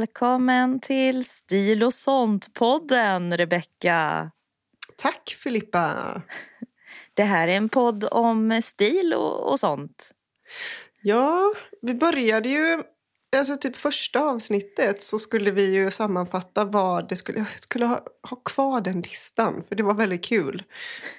välkommen till Stil och sånt-podden, Rebecka. Tack, Filippa. Det här är en podd om stil och, och sånt. Ja, vi började ju Alltså typ första avsnittet så skulle vi ju sammanfatta vad det skulle... Jag skulle ha, ha kvar den listan, för det var väldigt kul.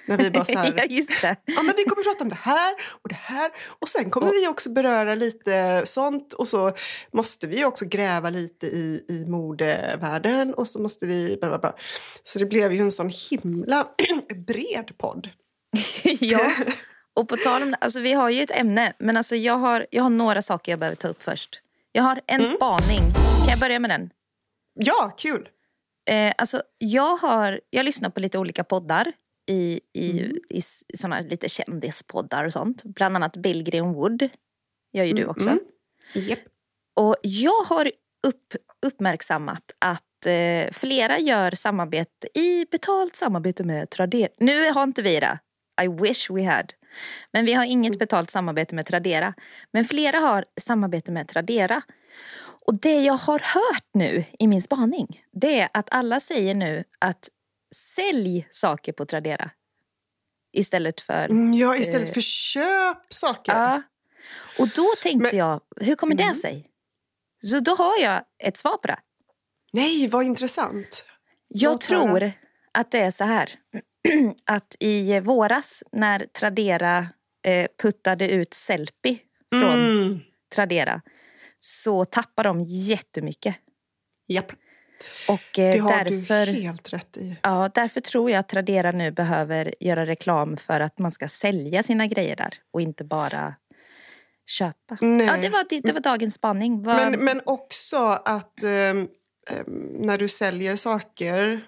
När vi bara så här... ja, just det. Ja, men vi kommer prata om det här och det här. Och sen kommer och... vi också beröra lite sånt. Och så måste vi också gräva lite i, i modevärlden. Och så måste vi... Bla, bla, bla. Så det blev ju en sån himla bred podd. ja. Och på tal om alltså vi har ju ett ämne, men alltså jag, har, jag har några saker jag behöver ta upp först. Jag har en mm. spaning. Kan jag börja med den? Ja, kul! Eh, alltså, jag, har, jag lyssnar på lite olika poddar. I, i, mm. i, i såna lite kändispoddar och sånt. Bland annat Billgren Wood gör ju mm. du också. Mm. Yep. Och jag har upp, uppmärksammat att eh, flera gör samarbete i betalt samarbete med Tradera. Nu har inte vi det. I wish we had. Men vi har inget mm. betalt samarbete med Tradera. Men flera har samarbete med Tradera. Och det jag har hört nu i min spaning, det är att alla säger nu att sälj saker på Tradera. Istället för... Mm, ja, istället eh, för köp saker. Ja. Och då tänkte Men, jag, hur kommer det mm. sig? Så då har jag ett svar på det. Nej, vad intressant. Jag Låt tror höra. att det är så här. att i våras när Tradera eh, puttade ut Sellpy från mm. Tradera så tappade de jättemycket. Japp. Och, eh, det har därför, du helt rätt i. Ja, därför tror jag att Tradera nu behöver göra reklam för att man ska sälja sina grejer där och inte bara köpa. Nej. Ja, det, var, det, det var dagens spaning. Var... Men, men också att eh, när du säljer saker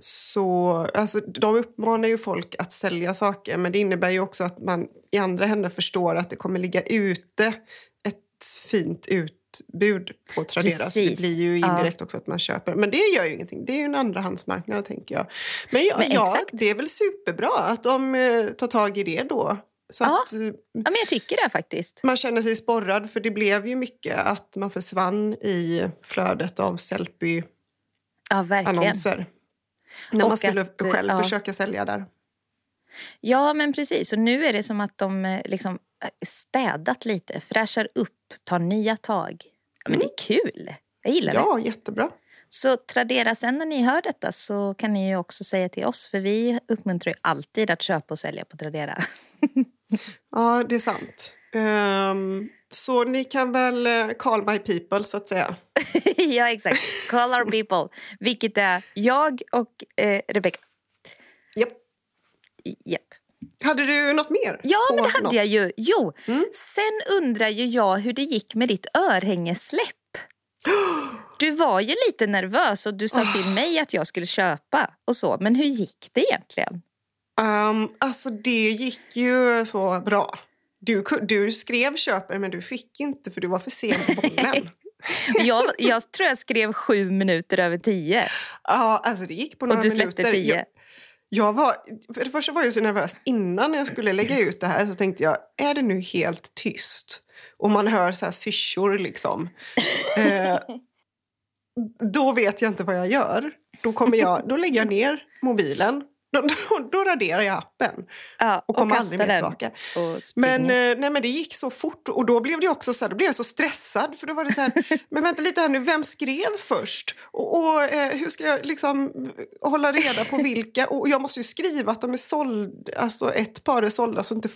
så, alltså, de uppmanar ju folk att sälja saker men det innebär ju också att man i andra händer förstår att det kommer ligga ute ett fint utbud på Tradera. Precis. Så det blir ju indirekt ja. också att man köper. Men det gör ju ingenting. Det är ju en andrahandsmarknad tänker jag. Men ja, men ja det är väl superbra att de eh, tar tag i det då. Så ja. Att, eh, ja, men jag tycker det faktiskt. Man känner sig sporrad för det blev ju mycket att man försvann i flödet av Sellpy-annonser. Ja, när man skulle att, själv ja. försöka sälja där. Ja, men precis. Och nu är det som att de eh, liksom eh, städat lite, fräschar upp, tar nya tag. Ja, men mm. det är kul. Jag gillar ja, det. Ja, jättebra. Så Tradera, sen när ni hör detta så kan ni ju också säga till oss, för vi uppmuntrar ju alltid att köpa och sälja på Tradera. ja, det är sant. Um, så ni kan väl uh, call my people, så att säga. ja, exakt. Call our people. Vilket är jag och uh, Rebecca. Japp. Japp. Hade du något mer? Ja, men det hade något? jag ju. Jo, mm. sen undrar ju jag hur det gick med ditt örhängesläpp. Du var ju lite nervös och du sa till ah. mig att jag skulle köpa och så. Men hur gick det egentligen? Um, alltså det gick ju så bra. Du, du skrev köper men du fick inte för du var för sen på bollen. jag, jag tror jag skrev sju minuter över tio. Ja, alltså det gick på några minuter. Och du släppte minuter. tio. Jag, jag var, för det första var jag så nervös. Innan jag skulle lägga ut det här så tänkte jag, är det nu helt tyst? Och man hör så här syrsor liksom. eh, då vet jag inte vad jag gör. Då, kommer jag, då lägger jag ner mobilen då, då, då raderar jag appen ja, och kommer aldrig mer tillbaka. Men, eh, nej, men det gick så fort och då blev det också så här, då blev jag så stressad för då var det så här, men vänta lite här nu, vem skrev först? Och, och eh, hur ska jag liksom hålla reda på vilka? Och jag måste ju skriva att de är sålda, alltså ett par är sålda så inte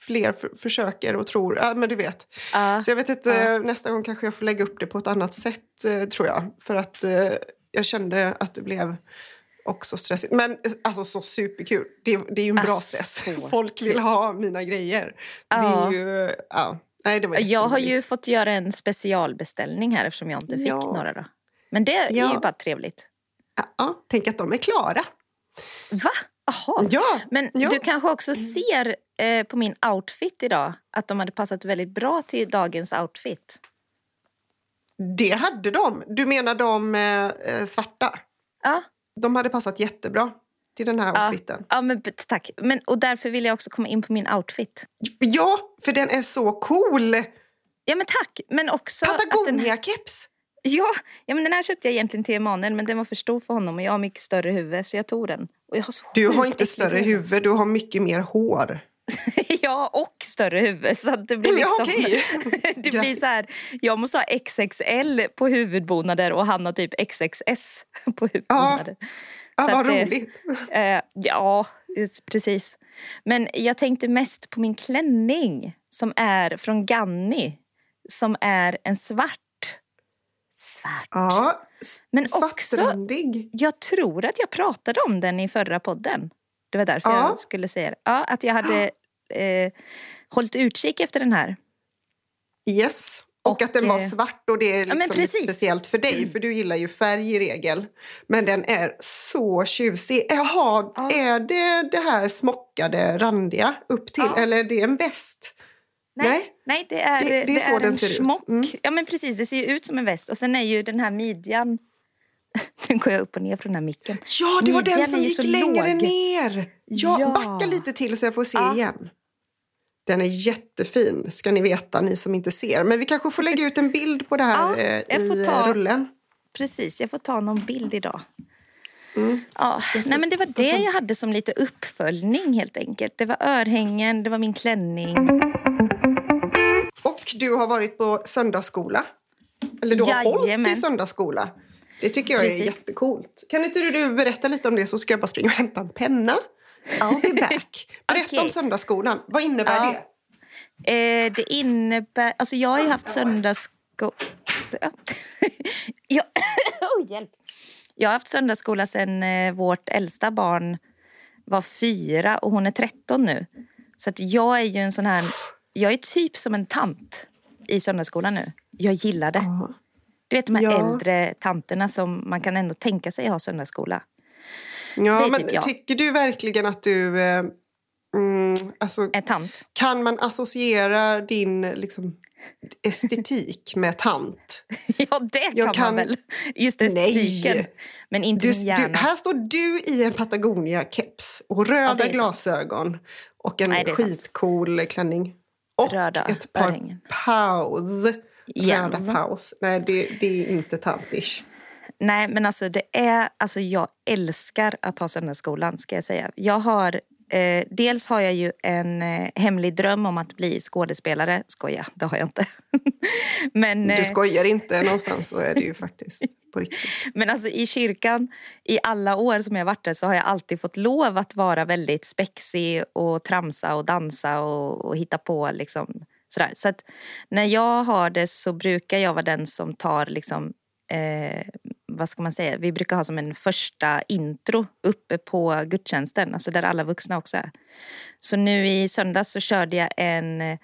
fler för, försöker och tror. Ja, men du vet. Uh, så jag vet inte, uh. nästa gång kanske jag får lägga upp det på ett annat sätt eh, tror jag. För att eh, jag kände att det blev också stressigt. Men alltså så superkul. Det, det är ju en bra alltså, stress. Folk vill ha mina grejer. Ja. Det är ju, ja. Nej, det var jag har ju fått göra en specialbeställning här eftersom jag inte fick ja. några. Då. Men det ja. är ju bara trevligt. Ja, tänk att de är klara. Va? Jaha. Ja, Men ja. du kanske också ser eh, på min outfit idag att de hade passat väldigt bra till dagens outfit? Det hade de. Du menar de eh, svarta? Ja. De hade passat jättebra till den här outfiten. Ja, men tack. Men, och därför vill jag också komma in på min outfit. Ja, för den är så cool! Ja, men tack. Men också... Patagonia-keps! Ja, ja men den här köpte jag egentligen till Emanuel men den var för stor för honom och jag har mycket större huvud så jag tog den. Och jag har du har inte större huvud, du har mycket mer hår. ja, och större huvud. Så att det blir liksom, ja, okay. det blir så här, jag måste ha XXL på huvudbonader och han har typ XXS på huvudbonader. Ja. Ja, vad roligt. Eh, ja, precis. Men jag tänkte mest på min klänning som är från Ganni. Som är en svart. Svart. Ja, Men också, jag tror att jag pratade om den i förra podden. Det var därför ja. jag skulle säga det. Ja, att jag hade eh, hållit utkik efter den här. Yes. Och, och, att den var eh, svart och det är liksom ja, lite speciellt för dig för du gillar ju färg i regel. Men den är så tjusig. Jaha, ja. är det det här smockade randiga upp till ja. eller är det en väst? Nej, nej, nej det är, det, det, det är, så är en smock. Mm. Ja men precis, det ser ut som en väst och sen är ju den här midjan nu går jag upp och ner från den här micken. Ja, det var midjan den som gick längre låg. ner! Ja, ja, backa lite till så jag får se igen. Den är jättefin, ska ni veta, ni som inte ser. Men vi kanske får lägga ut en bild på det här ja, eh, i ta, rullen. Precis, jag får ta någon bild idag. Mm. Ja, nej men det var det jag hade som lite uppföljning helt enkelt. Det var örhängen, det var min klänning. Och du har varit på söndagsskola. Eller du har Jajamän. hållit i söndagsskola. Det tycker jag Precis. är jättecoolt. Kan inte du berätta lite om det så ska jag bara springa och hämta en penna. I'll be back. Berätta okay. om söndagsskolan. Vad innebär ja. det? Eh, det innebär... Alltså jag har ju haft söndagsskola... jag... oh, hjälp. Jag har haft söndagsskola sedan eh, vårt äldsta barn var fyra och hon är 13 nu. Så att jag är ju en sån här... Jag är typ som en tant i söndagsskolan nu. Jag gillar det. Du vet de här ja. äldre tanterna som man kan ändå tänka sig ha söndagsskola. Ja, men typ tycker du verkligen att du... Eh, mm, alltså, är tant? Kan man associera din liksom, estetik med tant? ja, det kan, kan, man väl. Just estetiken. Nej. Men inte du, min Du, här står du i en Patagonia-keps och röda ja, glasögon och en Nej, skitcool klänning. Och Röda ett par örhängen. paus. Yes. Röda paus. Nej, det, det är inte tantish. Nej, men alltså det är... Alltså jag älskar att ha söndagsskolan, ska jag säga. Jag har... Eh, dels har jag ju en eh, hemlig dröm om att bli skådespelare. Skoja, det har jag inte. men, eh, du skojar inte någonstans, så är det ju faktiskt på riktigt. Men alltså i kyrkan, i alla år som jag varit där så har jag alltid fått lov att vara väldigt spexig och tramsa och dansa och, och hitta på liksom sådär. Så att när jag har det så brukar jag vara den som tar liksom eh, vad ska man säga, vi brukar ha som en första intro uppe på gudstjänsten, alltså där alla vuxna också är. Så nu i söndags så körde jag en, eh,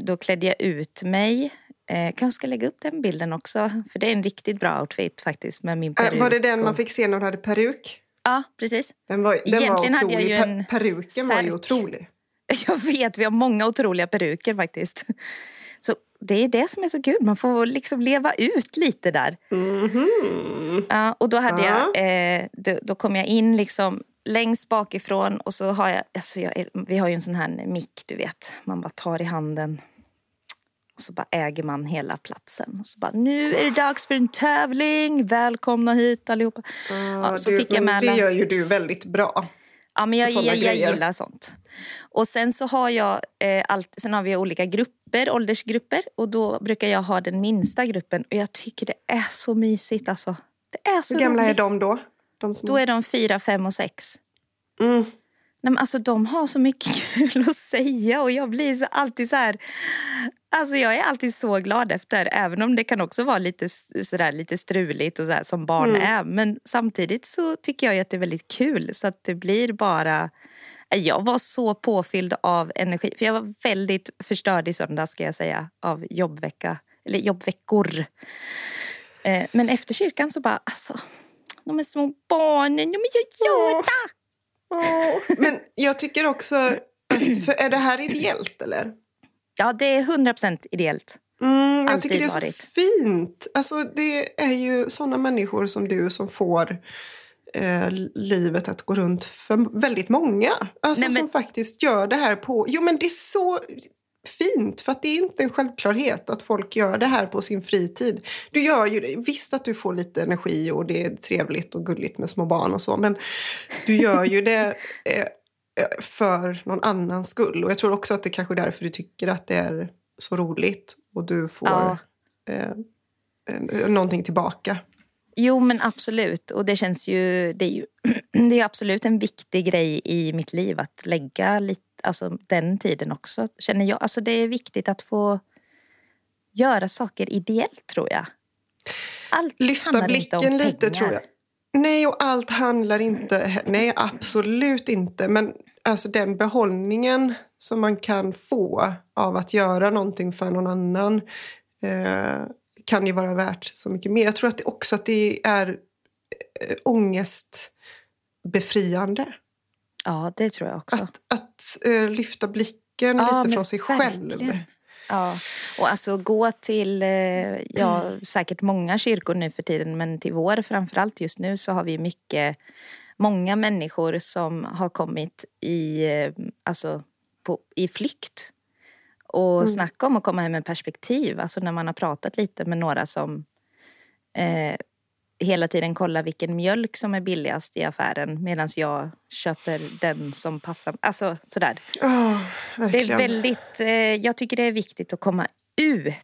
då klädde jag ut mig Eh, kanske ska lägga upp den bilden också, för det är en riktigt bra outfit faktiskt med min peruk. Äh, var det den man fick se när du hade peruk? Ja, precis. Den var, den Egentligen var otrolig. Hade jag ju en Peruken särk. var ju otrolig. Jag vet, vi har många otroliga peruker faktiskt. Så det är det som är så kul, man får liksom leva ut lite där. Mm -hmm. ja, och då, hade ja. jag, eh, då, då, kom jag in liksom längst bakifrån och så har jag, alltså jag, vi har ju en sån här mick du vet, man bara tar i handen och så bara äger man hela platsen. Och så bara, nu är det dags för en tävling, välkomna hit allihopa. Uh, ja, så du, fick jag med det gör ju du väldigt bra. Ja, men jag, jag, jag gillar sånt. Och sen så har jag eh, allt, sen har vi olika grupper, åldersgrupper och då brukar jag ha den minsta gruppen och jag tycker det är så mysigt alltså. Det är så Hur gamla roligt. är de då? De som... Då är de fyra, fem och sex. Mm. Nej, men alltså, de har så mycket kul att säga och jag blir så alltid så här... Alltså jag är alltid så glad efter, även om det kan också vara lite, sådär, lite struligt och sådär, som barn mm. är. Men samtidigt så tycker jag att det är väldigt kul så att det blir bara... Jag var så påfylld av energi, för jag var väldigt förstörd i söndag ska jag säga, av jobbvecka, eller jobbveckor. Eh, men efter kyrkan så bara, alltså, de är små barnen, de är så söta! Men jag tycker också, att, för är det här ideellt eller? Ja, det är 100% ideellt. Mm, jag tycker det är varit. så fint. Alltså, det är ju såna människor som du som får eh, livet att gå runt för väldigt många. Alltså Nej, men... som faktiskt gör det här på... Jo men det är så... fint för att det är inte en självklarhet att folk gör det här på sin fritid. Du gör ju det. Visst att du får lite energi och det är trevligt och gulligt med små barn och så men du gör ju det eh, för någon annans skull. Och jag tror också att det kanske är därför du tycker att det är så roligt och du får ja. eh, någonting tillbaka. Jo, men absolut. Och det känns ju... Det är ju det är absolut en viktig grej i mitt liv att lägga lite, alltså den tiden också, känner jag. Alltså det är viktigt att få göra saker ideellt, tror jag. Allt Lyfta blicken lite, tror jag. Nej, och allt handlar inte... Nej, absolut inte. Men alltså den behållningen som man kan få av att göra någonting för någon annan eh, kan ju vara värt så mycket mer. Jag tror att det också att det är äh, ångestbefriande. Ja, det tror jag också. Att, att äh, lyfta blicken ja, lite från sig verkligen. själv. Ja, och alltså gå till, ja, mm. säkert många kyrkor nu för tiden men till vår framförallt just nu så har vi mycket, många människor som har kommit i, alltså, på, i flykt och mm. snacka om att komma hem med perspektiv. Alltså när man har pratat lite med några som eh, hela tiden kollar vilken mjölk som är billigast i affären medan jag köper den som passar. Alltså sådär. Oh, det är väldigt, eh, jag tycker det är viktigt att komma ut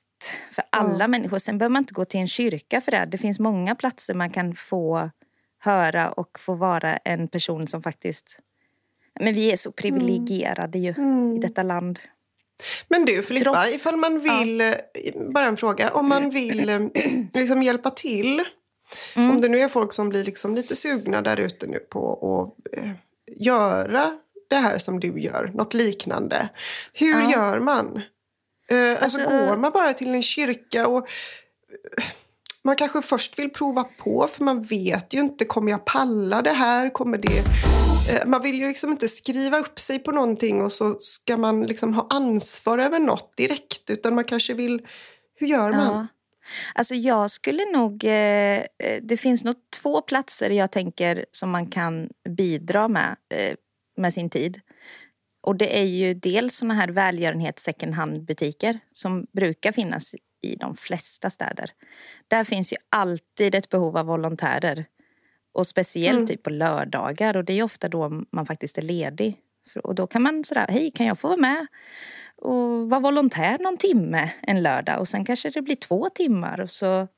för alla oh. människor. Sen behöver man inte gå till en kyrka för det. Det finns många platser man kan få höra och få vara en person som faktiskt... Men vi är så privilegierade mm. ju mm. i detta land. Men du Filippa, Trots, ifall man vill, ja. Eh, bara en fråga, om man vill eh, liksom hjälpa till mm. Om det nu är folk som blir liksom lite sugna där ute nu på att eh, göra det här som du gör, något liknande. Hur ja. gör man? Eh, alltså, alltså, går man bara till en kyrka och eh, man kanske först vill prova på för man vet ju inte, kommer jag palla det här? Kommer det eh, man vill ju liksom inte skriva upp sig på någonting och så ska man liksom ha ansvar över något direkt utan man kanske vill... Hur gör man? Ja. Alltså jag skulle nog... Eh, eh det finns nog två platser jag tänker som man kan bidra med eh, med sin tid. Och det är ju dels såna här välgörenhets second hand-butiker som brukar finnas i de flesta städer. Där finns ju alltid ett behov av volontärer och speciellt mm. typ på lördagar och det är ofta då man faktiskt är ledig. Och då kan man sådär, hej kan jag få vara med och vara volontär någon timme en lördag och sen kanske det blir två timmar och så,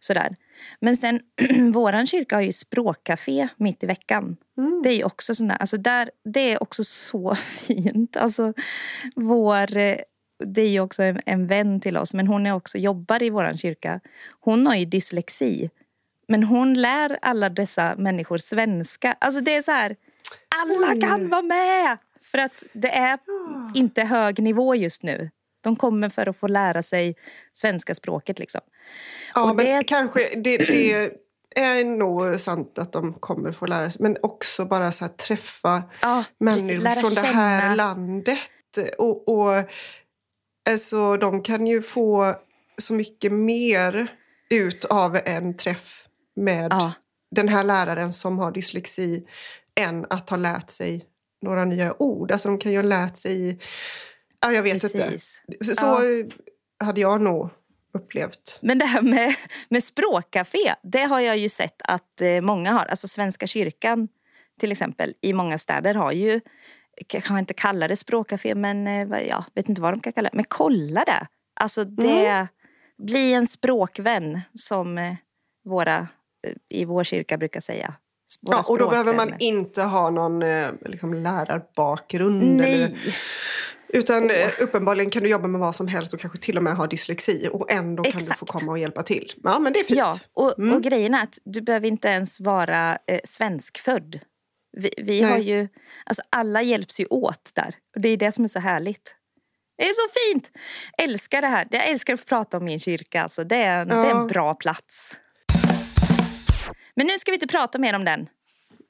sådär. Men sen, våran kyrka har ju språkcafé mitt i veckan. Mm. Det är ju också sådär, alltså där, det är också så fint. Alltså vår, det är ju också en, en vän till oss men hon är också jobbar i våran kyrka. Hon har ju dyslexi. Men hon lär alla dessa människor svenska. Alltså det är så här, alla kan vara med! För att det är inte hög nivå just nu. De kommer för att få lära sig svenska språket. Liksom. Ja, och men det... kanske det, det är nog sant att de kommer få lära sig. Men också bara så träffa ja, människor från det här landet. Och, och alltså, de kan ju få så mycket mer ut av en träff med ja. den här läraren som har dyslexi än att ha lärt sig några nya ord. Alltså de kan ju ha lärt sig... Ja, jag vet Precis. inte. Så, så hade jag nog upplevt. Men det här med, med språkcafé, det har jag ju sett att eh, många har. Alltså Svenska kyrkan till exempel i många städer har ju, jag kan inte kalla det språkcafé men eh, ja, vet inte vad de kan kalla det. Men kolla det! Alltså det, mm. bli en språkvän som eh, våra i vår kyrka brukar säga. Ja, och då behöver man inte ha någon eh, liksom, lärarbakgrund. Nej. Eller, utan oh. uppenbarligen kan du jobba med vad som helst och kanske till och med ha dyslexi och ändå Exakt. kan du få komma och hjälpa till. Ja, men det är fint. Ja, och, mm. och grejen är att du behöver inte ens vara eh, svenskfödd. Vi, vi har ju, alltså alla hjälps ju åt där. Och det är det som är så härligt. Det är så fint! Älskar det här. Jag älskar att få prata om min kyrka. Alltså. Det, är en, ja. det är en bra plats. Men nu ska vi inte prata mer om den.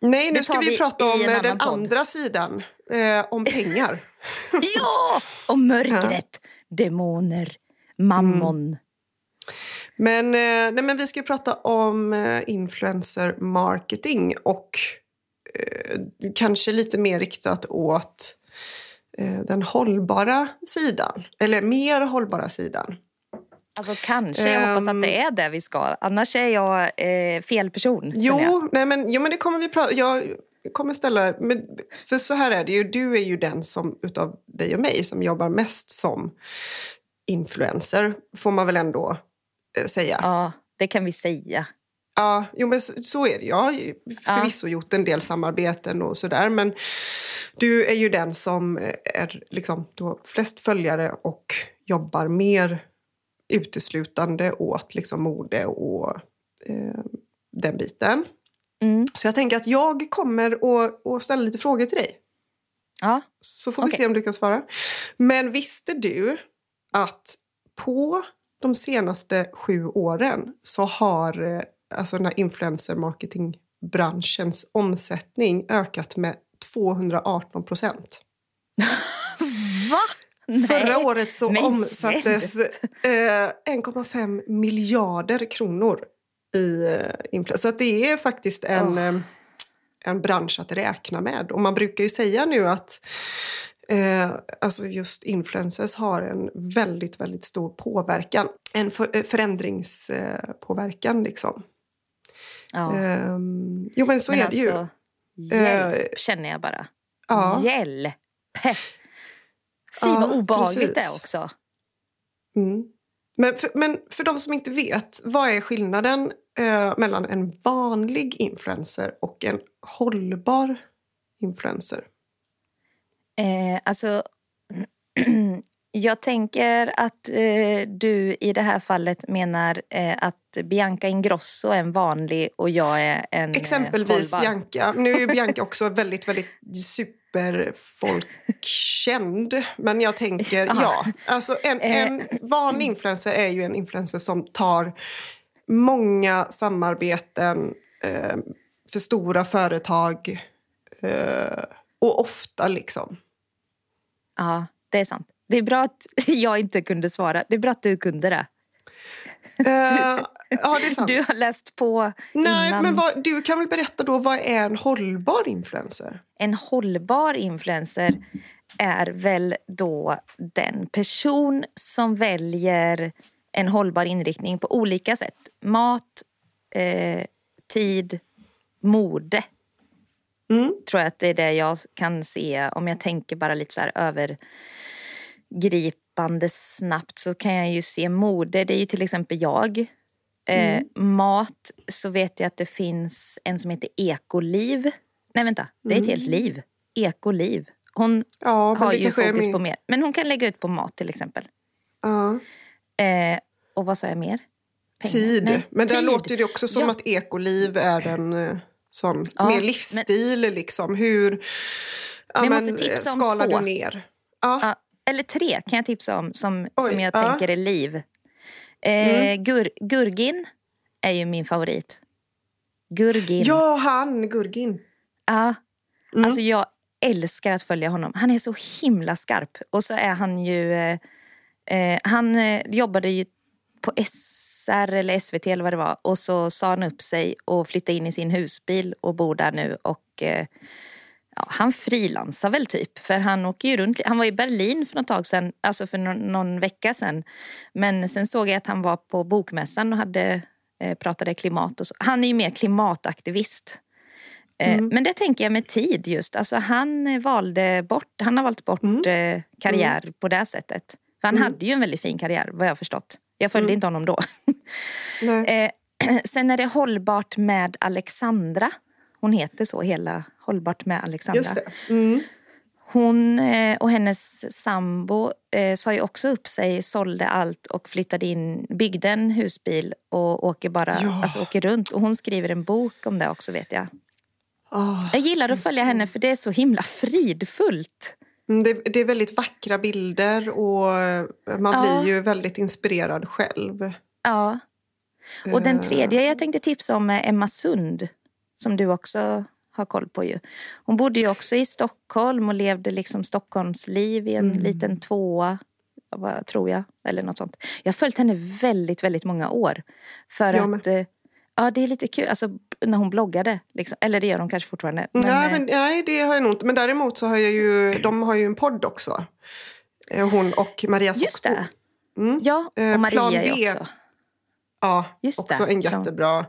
Nej, nu ska vi, vi prata om den podd. andra sidan. Eh, om pengar. ja! Om mörkret, ja. demoner, mammon. Mm. Men, eh, nej, men vi ska prata om eh, influencer marketing och eh, kanske lite mer riktat åt eh, den hållbara sidan. Eller mer hållbara sidan. Alltså kanske, jag hoppas att det ehm. är det vi ska. Annars är jag eh, fel person. Jo, nej men, jo, men det kommer vi prata Jag kommer ställa... Men, för så här är det ju, du är ju den som utav dig och mig som jobbar mest som influencer, får man väl ändå eh, säga. Ja, det kan vi säga. Ja, jo, men så, så är det. Jag har förvisso ja. gjort en del samarbeten och sådär men du är ju den som är liksom, du har flest följare och jobbar mer uteslutande åt liksom, mode och eh, den biten. Mm. Så jag tänker att jag kommer att, ställa lite frågor till dig. Ja. Så får vi okay. se om du kan svara. Men visste du att på de senaste sju åren så har eh, alltså den här influencer marketingbranschens omsättning ökat med 218 procent. Va? Nej, Förra året så omsattes eh, 1,5 miljarder kronor i eh, influencer. Så att det är faktiskt en, oh. eh, en bransch att räkna med. Och man brukar ju säga nu att eh, alltså just influencers har en väldigt, väldigt stor påverkan. En för, eh, förändringspåverkan liksom. Ja. Um, jo men så men är alltså, det ju. Alltså, hjälp uh, känner jag bara. Ja. Hjälp! Fy ja, vad obehagligt det är också. Mm. Men, för, men för de som inte vet, vad är skillnaden eh, mellan en vanlig influencer och en hållbar influencer? Eh, alltså, jag tänker att eh, du i det här fallet menar eh, att Bianca Ingrosso är en vanlig och jag är en eh, Exempelvis hållbar. Bianca. Nu är Bianca också väldigt, väldigt superfolkkänd. Men jag tänker, ja. Alltså en, eh. en vanlig influencer är ju en influencer som tar många samarbeten eh, för stora företag eh, och ofta liksom. Ja, det är sant. Det är bra att jag inte kunde svara. Det är bra att du kunde det. Uh, ja, det är sant. Du har läst på Nej, innan. men vad, du kan väl berätta då, vad är en hållbar influencer? En hållbar influencer är väl då den person som väljer en hållbar inriktning på olika sätt. Mat, eh, tid, mode. Mm. Tror jag att det är det jag kan se om jag tänker bara lite så här övergripande snabbt så kan jag ju se mode. Det är ju till exempel jag. Eh, mm. mat så vet jag att det finns en som heter Ekoliv. Nej vänta, det är ett mm. helt liv. Ekoliv. Hon ja, har ju fokus på mer. Men hon kan lägga ut på mat till exempel. Ja. Eh, och vad sa jag mer? Pengar. Tid. Nej, men där låter det också som ja. att ekoliv är en eh, sån ja, mer livsstil. Men, liksom. Hur ja, men, måste tipsa om skalar två. du ner? Ja. Eller tre kan jag tipsa om som, Oj, som jag tänker är liv. Eh, mm. gur, Gurgin är ju min favorit. Gurgin. Ja, han Gurgin. Ja. Mm. Alltså jag älskar att följa honom. Han är så himla skarp. Och så är han ju... Eh, eh han eh, jobbade ju på SR eller SVT eller vad det var. Och så sa han upp sig och flyttade in i sin husbil och bor där nu. Och eh, ja, han frilansar väl typ. För han åker ju runt. Han var i Berlin för något tag sedan, alltså för någon, någon vecka sedan. Men sen såg jag att han var på bokmässan och hade, eh, pratade klimat och så. Han är ju mer klimataktivist. Eh, mm. Men det tänker jag med tid just. Alltså han valde bort, han har valt bort mm. Eh, karriär mm. på det sättet. För han mm. hade ju en väldigt fin karriär vad jag har förstått. Jag följde mm. inte honom då. eh, sen är det Hållbart med Alexandra. Hon heter så, hela Hållbart med Alexandra. Just det. Mm. Hon eh, och hennes sambo eh, sa ju också upp sig, sålde allt och flyttade in, byggde en husbil och åker bara, ja. alltså åker runt. Och hon skriver en bok om det också vet jag. Oh, jag gillar att följa så... henne för det är så himla fridfullt. Mm, det, det, är väldigt vackra bilder och man ja. blir ju väldigt inspirerad själv. Ja. Och den tredje jag tänkte tipsa om är Emma Sund. Som du också har koll på ju. Hon bodde ju också i Stockholm och levde liksom Stockholmsliv i en mm. liten tvåa. Tror jag. Eller något sånt. Jag har följt henne väldigt, väldigt många år. För ja, att... Men... Eh, Ja, det är lite kul. Alltså, när hon bloggade. Liksom. Eller det gör hon kanske fortfarande. Men, nej, eh, men, nej, det har jag nog inte. Men däremot så har jag ju, de har ju en podd också. Eh, hon och Maria Soxbo. Just det. Mm. Ja, och Maria Plan B, också. Ja, Just också det. en jättebra,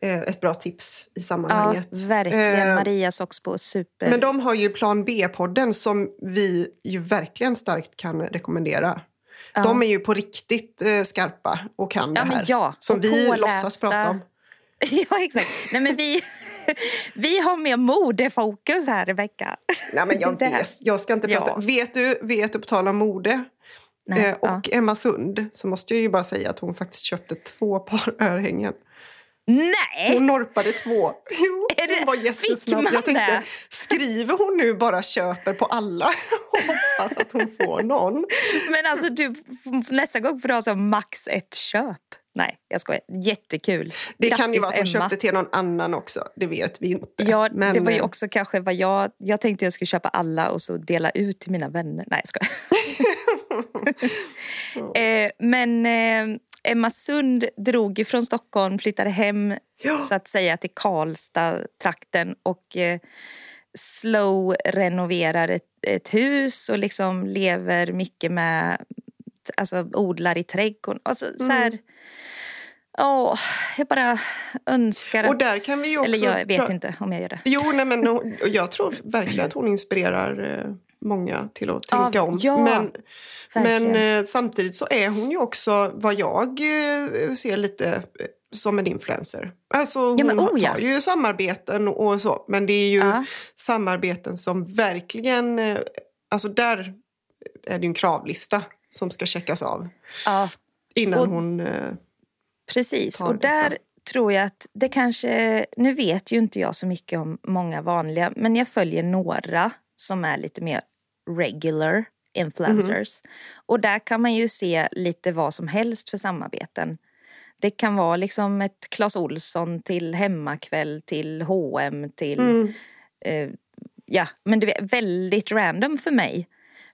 ett bra tips i sammanhanget. Ja, verkligen. Maria Soxbo, super. Men de har ju Plan B-podden som vi ju verkligen starkt kan rekommendera. Ja. De är ju på riktigt skarpa och kan ja, det här. Ja, som vi pålästa. låtsas prata om. Ja, exakt. Nej, men vi, vi har mer modefokus här, Rebecka. Nej, men jag, vet, jag ska inte prata. Ja. Vet, du, vet du, på tal om mode Nej, eh, och ja. Emma Sund så måste jag ju bara säga att hon faktiskt köpte två par örhängen. Nej! Hon norpade två. Jo, är det, hon var jättesnabb. Jag tänkte, det? skriver hon nu bara köper på alla och hoppas att hon får någon? Men alltså du, nästa gång får du ha så max ett köp. Nej, jag skojar. Jättekul. Det Grattis, kan ju vara att hon köpte till någon annan också. Det vet vi inte. Ja, men... det var ju eh, också kanske vad jag... Jag tänkte jag skulle köpa alla och så dela ut till mina vänner. Nej, jag skojar. eh, men eh, Emma Sund drog från Stockholm, flyttade hem ja. så att säga till Karlstad-trakten och eh, slow-renoverar ett, ett, hus och liksom lever mycket med alltså odlar i trädgården. Alltså, mm. så här, åh, jag bara önskar att... Och där kan vi eller jag vet inte om jag gör det. Jo, nej, men jag tror verkligen att hon inspirerar eh, många till att tänka ja, om. Ja, men men eh, samtidigt så är hon ju också vad jag eh, ser lite som en influencer. Alltså hon ja, oh, ja. har ju samarbeten och så. Men det är ju ja. samarbeten som verkligen... Alltså där är det en kravlista som ska checkas av. Ja. Innan och, hon eh, Precis, och där detta. tror jag att det kanske... Nu vet ju inte jag så mycket om många vanliga, men jag följer några som är lite mer regular influencers. Mm. Och där kan man ju se lite vad som helst för samarbeten. Det kan vara liksom ett Clas Olsson till hemmakväll till H&M till... Mm. Eh, ja, men det är väldigt random för mig.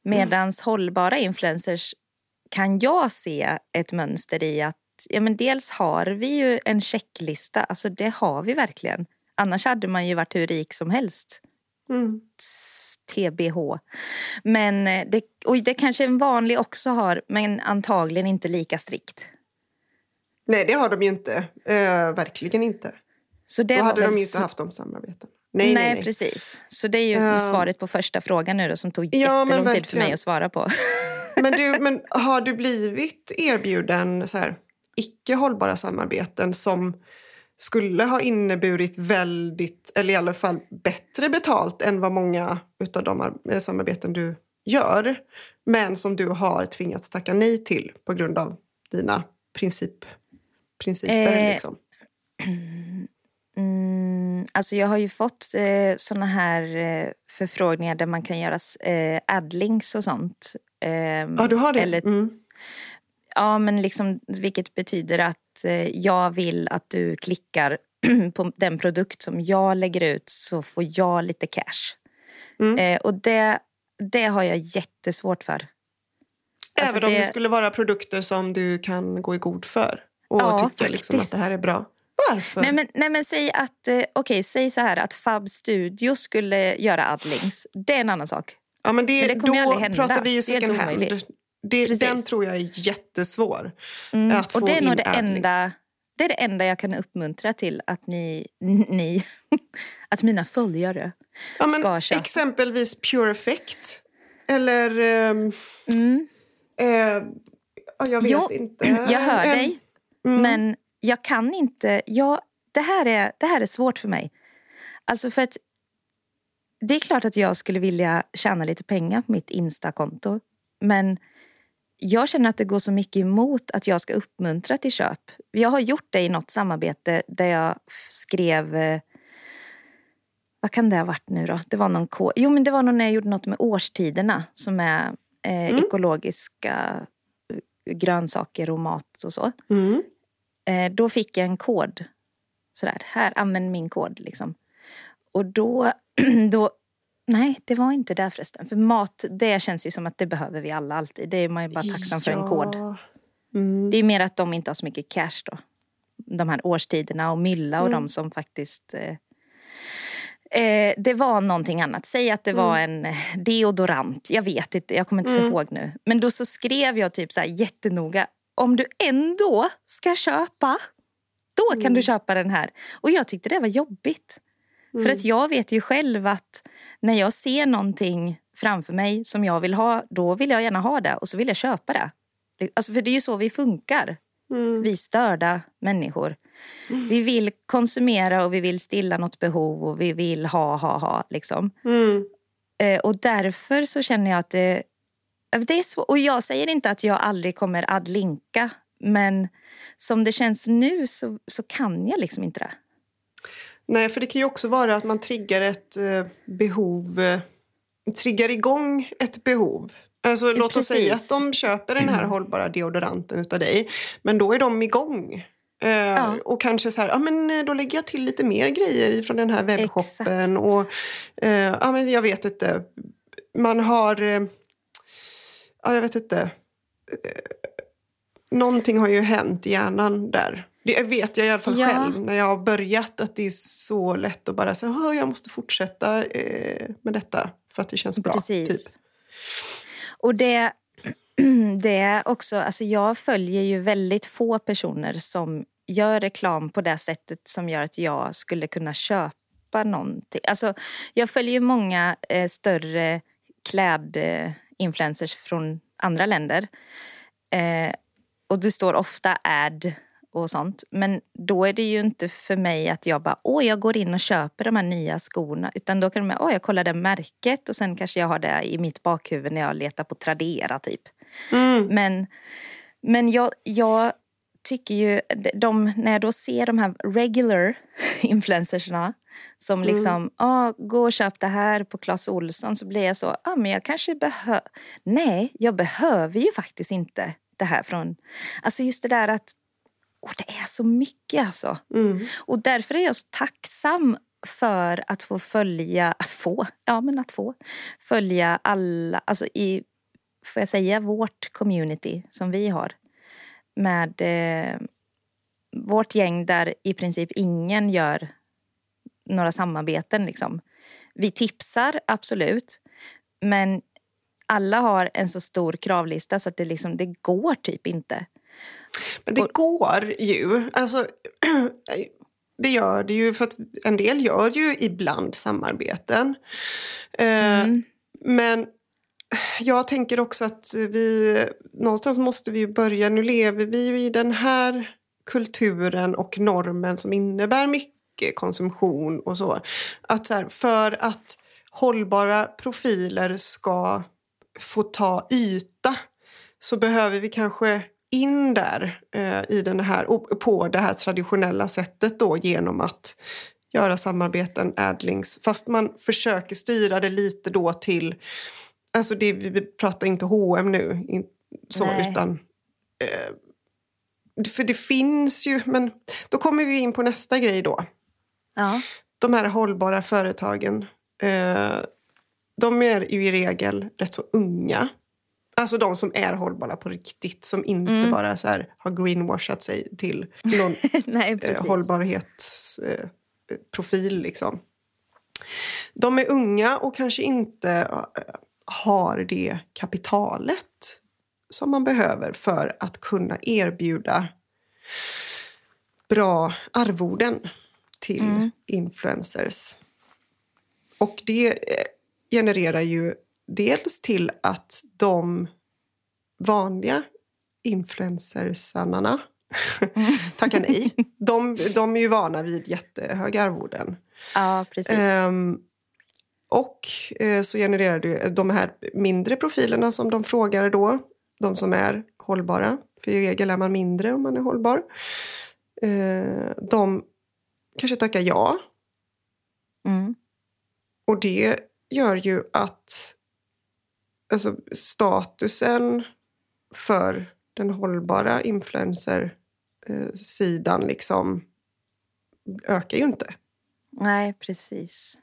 Medans mm. hållbara influencers kan jag se ett mönster i att ja, men dels har vi ju en checklista, alltså det har vi verkligen. Annars hade man ju varit hur rik som helst. Mm. TBH. Men eh, det, och det kanske en vanlig också har, men antagligen inte lika strikt. Nej, det har de ju inte. Uh, verkligen inte. Så det Då hade de ju inte så... haft de samarbeten. Nej, nej, nej, precis. Så det är ju uh, svaret på första frågan nu då, som tog ja, jättelång tid för mig att svara på. men, du, men har du blivit erbjuden så här, icke hållbara samarbeten som skulle ha inneburit väldigt, eller i alla fall bättre betalt än vad många av de eh, samarbeten du gör. Men som du har tvingats tacka nej till på grund av dina princip, principer. Eh, liksom. Alltså jag har ju fått eh, såna här eh, förfrågningar där man kan göra eh, adlinks och sånt. Eh, ja, du har det? Eller, mm. Ja, men liksom, vilket betyder att eh, jag vill att du klickar på den produkt som jag lägger ut så får jag lite cash. Mm. Eh, och det, det har jag jättesvårt för. Alltså Även om det... skulle vara produkter som du kan gå i god för och ja, tycka liksom att det här är bra? Varför? Nej men, nej, men säg att, eh, okay, säg så här att Fab Studio skulle göra adlinks. Det är en annan sak. Ja, men det, men det kommer då aldrig hända. pratar vi ju second hand. Det, den tror jag är jättesvår. Mm. Att få och det är nog det enda, det är det enda jag kan uppmuntra till att ni, ni att mina följare ja, ska köpa. Exempelvis Pure Effect. Eller... Um, mm. uh, jag vet jo, inte. Jag hör dig. Mm. Men jag kan inte... Jag, det, här är, det här är svårt för mig. Alltså för att det är klart att jag skulle vilja tjäna lite pengar på mitt Insta-konto. Men jag känner att det går så mycket emot att jag ska uppmuntra till köp. Jag har gjort det i något samarbete där jag skrev... Eh, vad kan det ha varit nu då? Det var någon kod. Jo, men det var nog när jag gjorde något med årstiderna som är eh, mm. ekologiska eh, grönsaker och mat och så. Mm. Eh, då fick jag en kod. Sådär, här, använd min kod liksom. Och då, då Nej, det var inte där förresten. För mat, det känns ju som att det behöver vi alla alltid. Det är man ju bara tacksam för ja. en kod. Mm. Det är mer att de inte har så mycket cash då. de här årstiderna och mylla och mm. de som faktiskt eh, Eh, det var någonting annat. Säg att det mm. var en eh, deodorant. Jag vet inte, jag kommer inte mm. ihåg nu. Men då så skrev jag typ så här jättenoga. Om du ändå ska köpa, då kan mm. du köpa den här. Och jag tyckte det var jobbigt. För att mm. jag vet ju själv att när jag ser någonting framför mig som jag vill ha, då vill jag gärna ha det och så vill jag köpa det. Alltså för det är ju så vi funkar. Mm. Vi störda människor. Mm. Vi vill konsumera och vi vill stilla något behov och vi vill ha, ha, ha. Liksom. Mm. Eh, och därför så känner jag att det, det är svårt. Och jag säger inte att jag aldrig kommer att linka. Men som det känns nu så, så kan jag liksom inte det. Nej, för det kan ju också vara att man triggar ett eh, behov, eh, triggar igång ett behov Alltså, låt Precis. oss säga att de köper den här mm. hållbara deodoranten utav dig. Men då är de igång. Uh, ja. Och kanske så här, ja men eh, då lägger jag till lite mer grejer från den här webbshoppen. Och, uh, ja men jag vet inte. Man har, ja jag vet inte. Uh, någonting har ju hänt i hjärnan där. Det vet jag i alla fall ja. själv när jag har börjat att det är så lätt att bara säga jag måste fortsätta med detta för att det känns bra. Precis. Typ. Och det, det är också, alltså jag följer ju väldigt få personer som gör reklam på det sättet som gör att jag skulle kunna köpa någonting. Alltså, jag följer ju många eh, större klädinfluencers från andra länder. Eh, och det står ofta ad och sånt. Men då är det ju inte för mig att jag bara, åh jag går in och köper de här nya skorna. Utan då kan de, åh jag kollar det märket och sen kanske jag har det i mitt bakhuvud när jag letar på Tradera typ. Mm. Men, men jag, jag tycker ju, de, när jag då ser de här regular influencersna som mm. liksom, ah, gå och köp det här på Clas Olsson så blir jag så, ah, men jag kanske behöver, nej jag behöver ju faktiskt inte det här från, alltså just det där att och det är så mycket alltså. Mm. Och därför är jag så tacksam för att få följa, att få, ja men att få följa alla, alltså i, får jag säga vårt community som vi har. Med eh, vårt gäng där i princip ingen gör några samarbeten liksom. Vi tipsar absolut, men alla har en så stor kravlista så att det, liksom, det går typ inte. Men det och, går ju. Alltså, det gör det ju för att en del gör ju ibland samarbeten. Eh, mm. men jag tänker också att vi någonstans måste vi börja. Nu lever vi ju i den här kulturen och normen som innebär mycket konsumtion och så. Att så här, för att hållbara profiler ska få ta yta så behöver vi kanske in där eh, i den här, på det här traditionella sättet då genom att göra samarbeten, adlings, fast man försöker styra det lite då till, alltså det, vi pratar inte H&M nu, in, så, utan eh, för det finns ju, men då kommer vi in på nästa grej då. Ja. De här hållbara företagen, eh, de är ju i regel rätt så unga. Alltså de som är hållbara på riktigt, som inte mm. bara så här, har greenwashat sig till någon Nej, eh, hållbarhetsprofil. Eh, liksom. De är unga och kanske inte eh, har det kapitalet som man behöver för att kunna erbjuda bra arvoden till mm. influencers. Och det eh, genererar ju dels till att de vanliga influencersarna mm. tackar nej. De, de är ju vana vid jättehöga arvoden. Ja, precis. Um, och eh, så genererar du de här mindre profilerna som de frågar då, de som är hållbara. För i regel är man mindre om man är hållbar. Eh, de kanske tackar ja. Mm. Och det gör ju att alltså, statusen för den hållbara influencer-sidan liksom ökar ju inte. Nej, precis.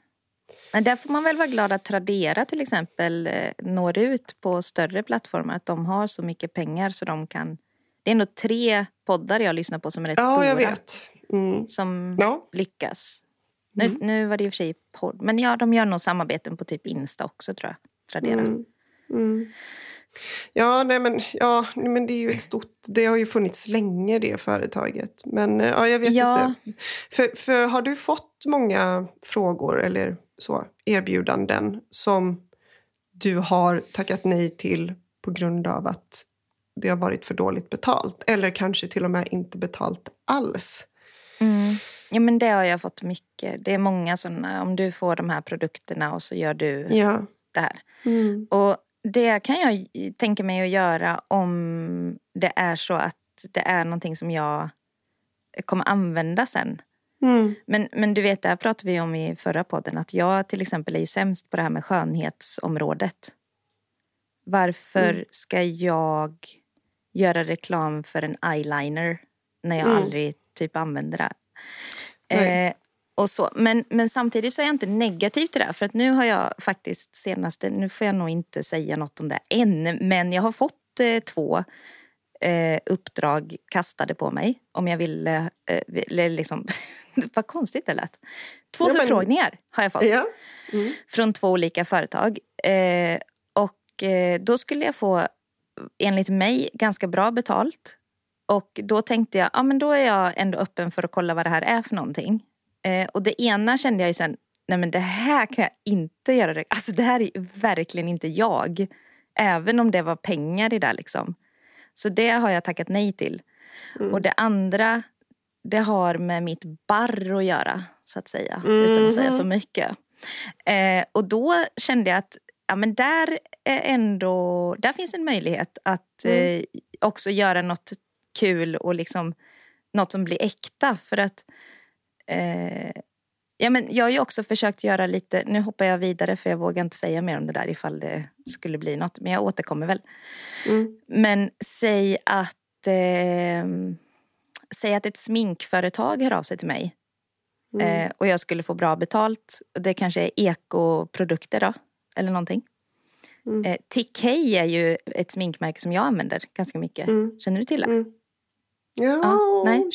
Men där får man väl vara glad att Tradera till exempel eh, når ut på större plattformar. Att de har så mycket pengar så de kan Det är ändå tre poddar jag lyssnar på som är rätt ja, stora. Jag vet. Mm. Som ja. lyckas. Nu, mm. nu var det i och för sig podd. Men ja, de gör nog samarbeten på typ Insta också tror jag. Tradera. Mm. mm. Ja, nej men, ja, men det är ju ett stort... Det har ju funnits länge det företaget. Men eh, ja, jag vet ja. inte. För, för har du fått många frågor eller så, erbjudanden som du har tackat nej till på grund av att det har varit för dåligt betalt? Eller kanske till och med inte betalt alls? Mm. Ja, men det har jag fått mycket. Det är många sådana. Om du får de här produkterna och så gör du ja. det här. Mm. Och det kan jag tänka mig att göra om det är så att det är någonting som jag kommer använda sen. Mm. Men, men du vet, det här pratade vi om i förra podden. Att jag till exempel är ju sämst på det här med skönhetsområdet. Varför mm. ska jag göra reklam för en eyeliner när jag mm. aldrig typ använder det? Eh, och så. Men, men samtidigt så är jag inte negativ till det. För att nu har jag faktiskt senaste, nu får jag nog inte säga något om det än, men jag har fått eh, två eh, uppdrag kastade på mig. Om jag ville, eh, liksom, vad konstigt det lät. Två ja, förfrågningar har jag fått. Ja. Mm. Från två olika företag. Eh, och eh, då skulle jag få, enligt mig, ganska bra betalt. Och då tänkte jag, ja men då är jag ändå öppen för att kolla vad det här är för någonting. Eh, och det ena kände jag ju sen, nej men det här kan jag inte göra. Det. Alltså det här är verkligen inte jag. Även om det var pengar i det liksom. Så det har jag tackat nej till. Mm. Och det andra, det har med mitt barr att göra, så att säga. Mm. Utan att säga för mycket. Eh, och då kände jag att ja, men där, är ändå, där finns en möjlighet att mm. eh, också göra något kul och liksom något som blir äkta. För att eh, ja, men jag har ju också försökt göra lite, nu hoppar jag vidare för jag vågar inte säga mer om det där ifall det skulle bli något. Men jag återkommer väl. Mm. Men säg att, eh, säg att ett sminkföretag hör av sig till mig. Mm. Eh, och jag skulle få bra betalt. Det kanske är ekoprodukter då, eller någonting. Mm. Eh, TK är ju ett sminkmärke som jag använder ganska mycket. Mm. Känner du till det? Ja, ja, nej.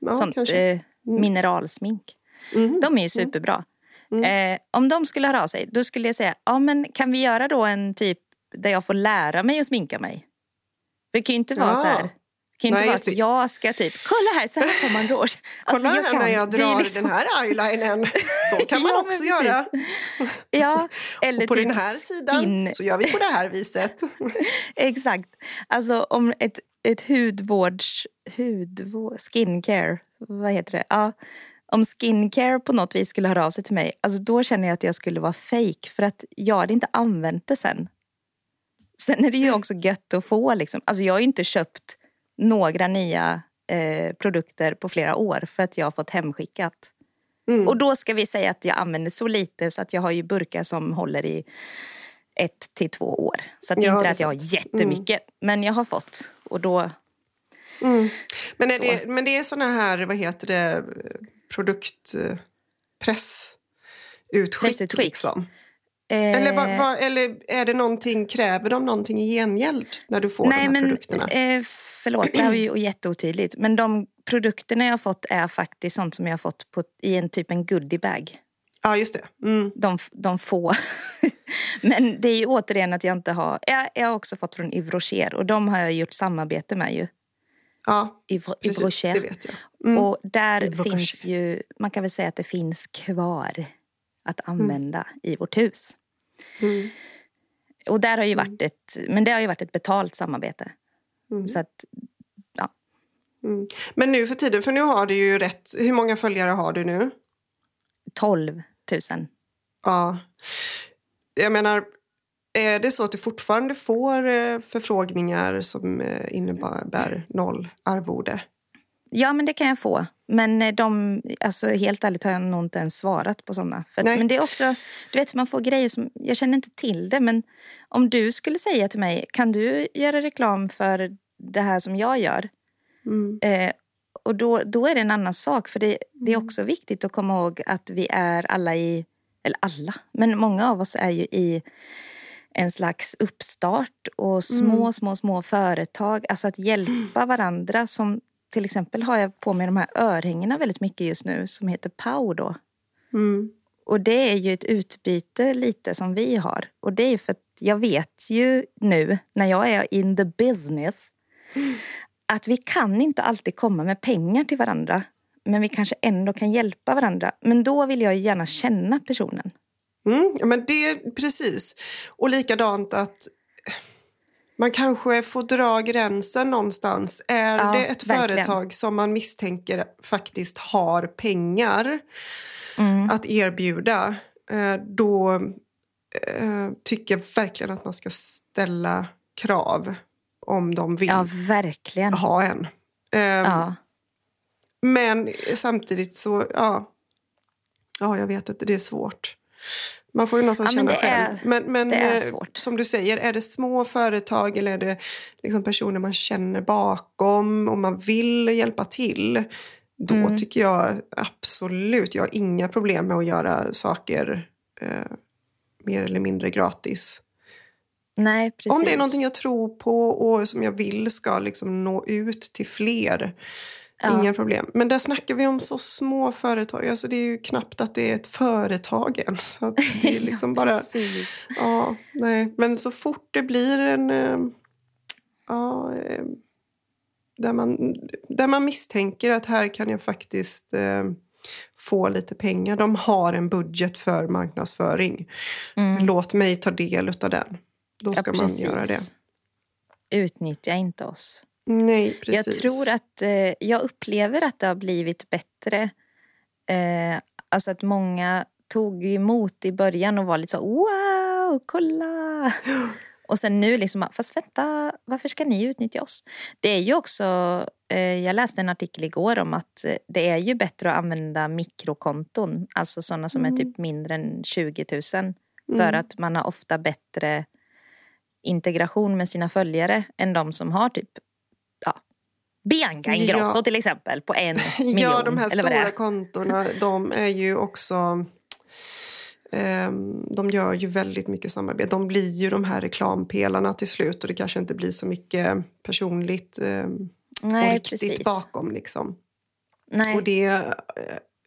Ja, Sånt kanske. Eh, mm. mineralsmink. Mm. De är ju mm. superbra. Mm. Eh, om de skulle höra av sig, då skulle jag säga, ja men kan vi göra då en typ där jag får lära mig att sminka mig? det kan ju inte vara ja. så här. Kan inte Nej, vara att jag ska typ, kolla här, så här får man rouge. Alltså, kolla jag kan, när jag drar liksom... den här eyelinern. Så kan man ja, också göra. Ja, eller och på typ den här sidan skin... så gör vi på det här viset. Exakt. Alltså om ett, ett hudvårds... Hudvård, skincare, vad heter det? Ja, om skincare på något vis skulle höra av sig till mig, alltså då känner jag att jag skulle vara fake för att jag hade inte använt det sen. Sen är det ju också gött att få liksom, alltså jag har ju inte köpt några nya eh, produkter på flera år för att jag har fått hemskickat. Mm. Och då ska vi säga att jag använder så lite så att jag har ju burkar som håller i ett till två år. Så att det är inte är att jag har jättemycket, mm. men jag har fått. Och då... Mm. Men, är det, men det är såna här, vad heter det, produktpressutskick? Liksom. Eh, eller, vad, vad, eller är det någonting, kräver de någonting i gengäld när du får nej, de här men, produkterna? Eh, förlåt, det här var ju jätteotydligt. Men de produkterna jag har fått är faktiskt sånt som jag har fått på, i en typ en goodiebag. Ja, just det. Mm. De, de få. men det är ju återigen att jag inte har... Jag, jag har också fått från Yves Rocher och de har jag gjort samarbete med ju. Ja, Yves, Yves Rocher. det vet jag. Mm. Och där Yves finns Rocher. ju... Man kan väl säga att det finns kvar att använda mm. i vårt hus. Mm. Och där har ju varit ett, men det har ju varit ett betalt samarbete. Mm. Så att, ja. Mm. Men nu för tiden, för nu har du ju rätt... Hur många följare har du nu? 12 000. Ja. Jag menar, är det så att du fortfarande får eh, förfrågningar som eh, innebär noll arvode? Ja, men det kan jag få. Men eh, de, alltså, helt ärligt har jag nog inte ens svarat på såna. För att, men det är också, du vet man får grejer som, jag känner inte till det men om du skulle säga till mig, kan du göra reklam för det här som jag gör? Mm. Eh, och då, då är det en annan sak för det, det är mm. också viktigt att komma ihåg att vi är alla i, eller alla, men många av oss är ju i en slags uppstart och små, mm. små, små företag. Alltså att hjälpa varandra. Som till exempel har jag på mig de här örhängena väldigt mycket just nu som heter Pau då. Mm. Och det är ju ett utbyte lite som vi har. Och det är för att jag vet ju nu när jag är in the business mm. att vi kan inte alltid komma med pengar till varandra. Men vi kanske ändå kan hjälpa varandra. Men då vill jag gärna känna personen. Mm, men det precis. Och likadant att man kanske får dra gränsen någonstans. Är ja, det ett verkligen. företag som man misstänker faktiskt har pengar mm. att erbjuda eh, då eh, tycker jag verkligen att man ska ställa krav om de vill ja, verkligen. ha en. Ehm, ja. Men samtidigt så, ja, ja, jag vet att det är svårt. Man får ju någonstans ja, känna själv. Är, men, men eh, som du säger, är det små företag eller är det liksom personer man känner bakom och man vill hjälpa till. Då mm. tycker jag absolut, jag har inga problem med att göra saker eh, mer eller mindre gratis. Nej. Om det är någonting jag tror på och som jag vill ska liksom nå ut till fler Ja. Inga problem. Men där snackar vi om så små företag. Alltså det är ju knappt att det är ett företag än. Så det är liksom bara... ja, nej. Men så fort det blir en... Eh, ja, eh, där, man, där man misstänker att här kan jag faktiskt eh, få lite pengar. De har en budget för marknadsföring. Mm. Låt mig ta del av den. Då ska ja, man göra det. Utnyttja inte oss. Nej, precis. Jag tror att, eh, jag upplever att det har blivit bättre. Eh, alltså att många tog emot i början och var lite så wow, kolla. Och sen nu liksom, fast vänta, varför ska ni utnyttja oss? Det är ju också, eh, jag läste en artikel igår om att eh, det är ju bättre att använda mikrokonton, alltså sådana som mm. är typ mindre än 20 000. För mm. att man har ofta bättre integration med sina följare än de som har typ Bianca Ingrosso ja. till exempel på en miljon. Ja, de här stora kontona de är ju också... Eh, de gör ju väldigt mycket samarbete. De blir ju de här reklampelarna till slut och det kanske inte blir så mycket personligt eh, Nej, och riktigt precis. bakom. Liksom. Nej. Och det eh,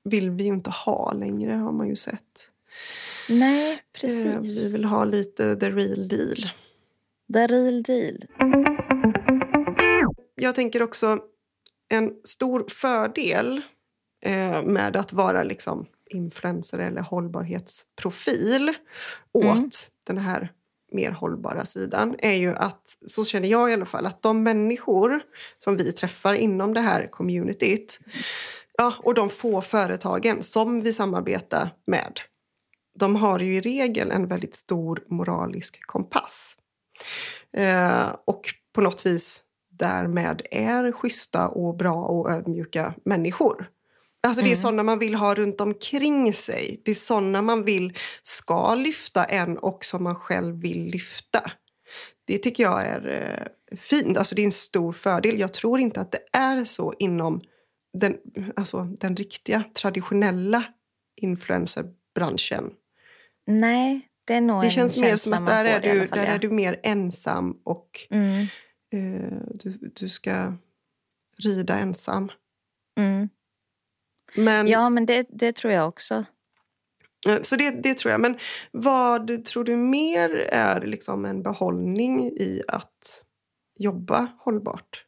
vill vi ju inte ha längre har man ju sett. Nej, precis. Eh, vi vill ha lite the real deal. The real deal jag tänker också en stor fördel eh, med att vara liksom influencer eller hållbarhetsprofil åt mm. den här mer hållbara sidan är ju att, så känner jag i alla fall, att de människor som vi träffar inom det här communityt ja, och de få företagen som vi samarbetar med de har ju i regel en väldigt stor moralisk kompass. Eh, och på något vis därmed är schyssta och bra och ödmjuka människor. Alltså Det är mm. såna man vill ha runt omkring sig. Det är såna man vill ska lyfta en och som man själv vill lyfta. Det tycker jag är eh, fint. Alltså det är en stor fördel. Jag tror inte att det är så inom den, alltså den riktiga, traditionella influencerbranschen. Nej, det är nog Det känns mer som att där, är du, där är du mer ensam och mm eh, du, du ska rida ensam. Mm. Men, ja, men det, det tror jag också. Så det, det tror jag. Men vad tror du mer är liksom en behållning i att jobba hållbart?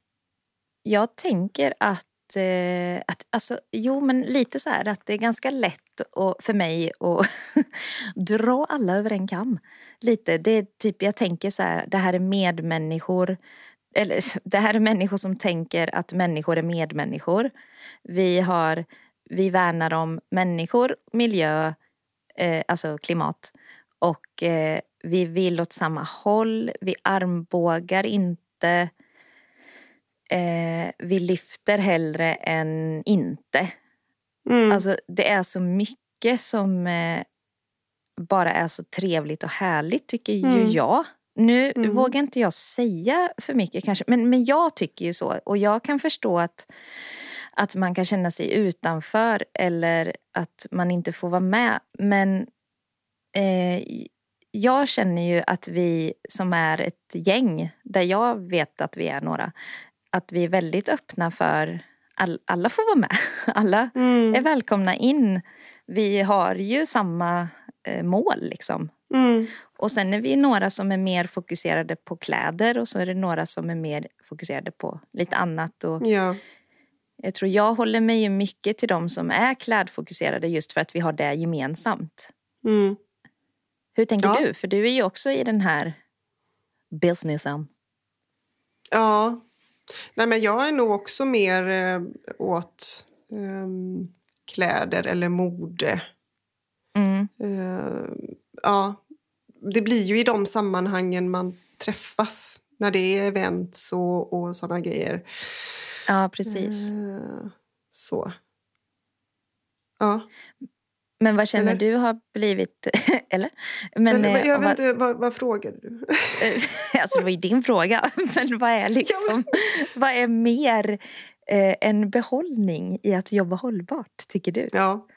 Jag tänker att, eh, att alltså, jo men lite så här att det är ganska lätt och, för mig att dra alla över en kam. Lite, det är typ, jag tänker så här, det här är medmänniskor eller, det här är människor som tänker att människor är medmänniskor. Vi, har, vi värnar om människor, miljö, eh, alltså klimat. Och eh, vi vill åt samma håll. Vi armbågar inte. Eh, vi lyfter hellre än inte. Mm. Alltså, det är så mycket som eh, bara är så trevligt och härligt tycker mm. ju jag. Nu mm. vågar inte jag säga för mycket kanske, men, men jag tycker ju så. Och jag kan förstå att, att man kan känna sig utanför eller att man inte får vara med. Men eh, jag känner ju att vi som är ett gäng, där jag vet att vi är några, att vi är väldigt öppna för all, alla får vara med. Alla mm. är välkomna in. Vi har ju samma eh, mål liksom. Mm. Och sen är vi några som är mer fokuserade på kläder och så är det några som är mer fokuserade på lite annat. Och ja. Jag tror jag håller mig ju mycket till de som är klädfokuserade just för att vi har det gemensamt. Mm. Hur tänker ja. du? För du är ju också i den här businessen. Ja. Nej, men jag är nog också mer eh, åt eh, kläder eller mode. Mm. Eh, ja, det blir ju i de sammanhangen man träffas. När det är events och, och sådana grejer. Ja, precis. Eh, så. Ja. Men vad känner eller? du har blivit... eller? Men, men eh, jag vet inte, vad, vad frågade du? alltså det var ju din fråga. Men vad är liksom... vad är mer eh, en behållning i att jobba hållbart, tycker du? Ja.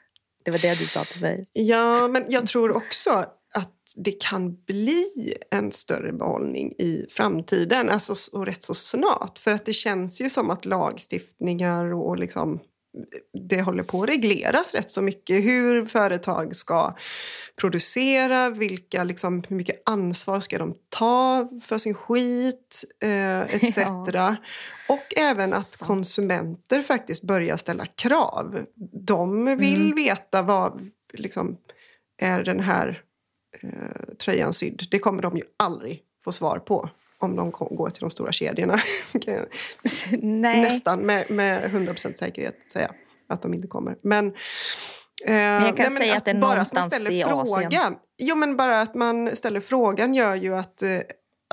Det var det du sa till mig. Ja, men jag tror också att det kan bli en större behållning i framtiden, alltså så, rätt så snart. För att det känns ju som att lagstiftningar och liksom det håller på att regleras rätt så mycket. Hur företag ska producera, vilka, liksom, hur mycket ansvar ska de ta för sin skit, eh, etc. Ja. Och även att konsumenter faktiskt börjar ställa krav. De vill mm. veta vad liksom, är den här eh, tröjan sydd. Det kommer de ju aldrig få svar på om de går till de stora kedjorna. Nästan med, med 100% säkerhet säga att de inte kommer. Men, eh, men jag kan nej, säga att, att det är någonstans i frågan, Asien. Jo, men bara att man ställer frågan gör ju att, eh,